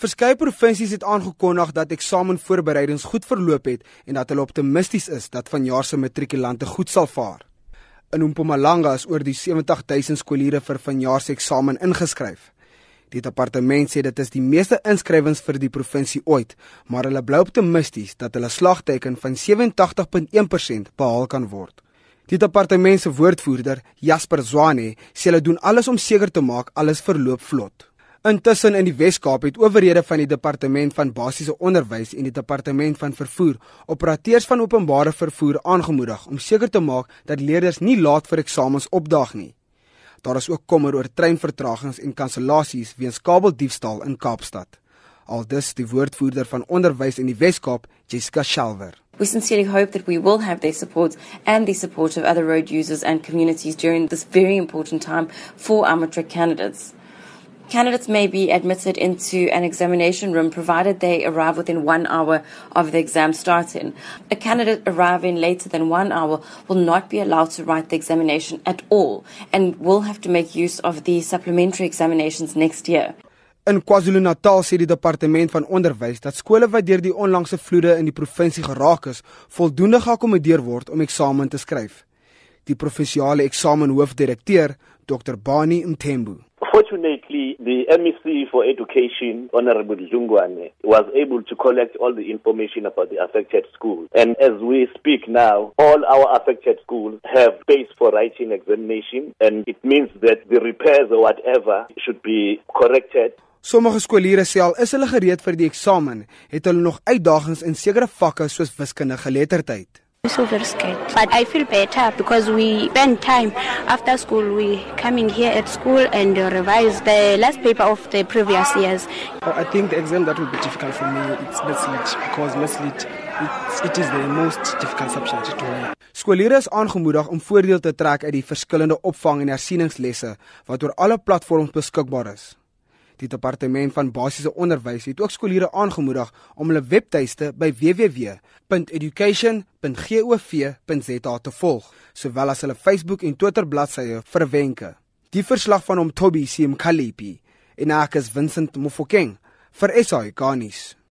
Verskeie provinsies het aangekondig dat eksamenvoorbereidings goed verloop het en dat hulle optimisties is dat vanjaar se matrikulante goed sal vaar. In Mpumalanga is oor die 70000 skooliere vir vanjaar se eksamen ingeskryf. Die departement sê dit is die meeste inskrywings vir die provinsie ooit, maar hulle bly optimisties dat hulle slagteiken van 87.1% behaal kan word. Die departement se woordvoerder, Jasper Zwane, sê hulle doen alles om seker te maak alles verloop vlot. Intussen in die Wes-Kaap het owerhede van die departement van basiese onderwys en die departement van vervoer operateurs van openbare vervoer aangemoedig om seker te maak dat leerders nie laat vir eksamens opdaag nie. Daar is ook kommer oor treinvertragings en kansellasies weens kabeldiefstal in Kaapstad. Aldus die woordvoerder van onderwys in die Wes-Kaap, Jessica Shelwer. We sincerely hope that we will have their support and the support of other road users and communities during this very important time for our matric candidates. Candidates may be admitted into an examination room provided they arrive within one hour of the exam starting. A candidate arriving later than one hour will not be allowed to write the examination at all and will have to make use of the supplementary examinations next year. In KwaZulu-Natal sê die departement van onderwys dat skole wat deur die onlangse vloede in die provinsie geraak is, voldoende geakkommodeer word om eksamen te skryf. Die provinsiale eksamenhoofdirekteur, Dr Bani Mthembu. Fortunately, the MEC for Education, Honorable Jungwane, was able to collect all the information about the affected schools. And as we speak now, all our affected schools have space for writing examination, and it means that the repairs or whatever should be corrected. Sommige skooliere sê al is hulle gereed vir die eksamen, het hulle nog uitdagings in sekere vakke soos wiskunde geletterdheid. So very scared, but I feel better because we spend time after school. We coming here at school and revise the last paper of the previous years. Oh, I think the exam that will be difficult for me it's maths lit because maths lit it is the most difficult subject to me. Skooliere is aangemoedig om voordeel te trek uit die verskillende opvang en hersieningslesse wat oor alle platforms beskikbaar is. Die departement van basiese onderwys het ook skooliere aangemoedig om hulle webtuiste by www.education.gov.za te volg, sowel as hulle Facebook en Twitter bladsye vir wenke. Die verslag van hom Toby Sim Kalipi en is Vincent Mofokeng vir SAI Garnis.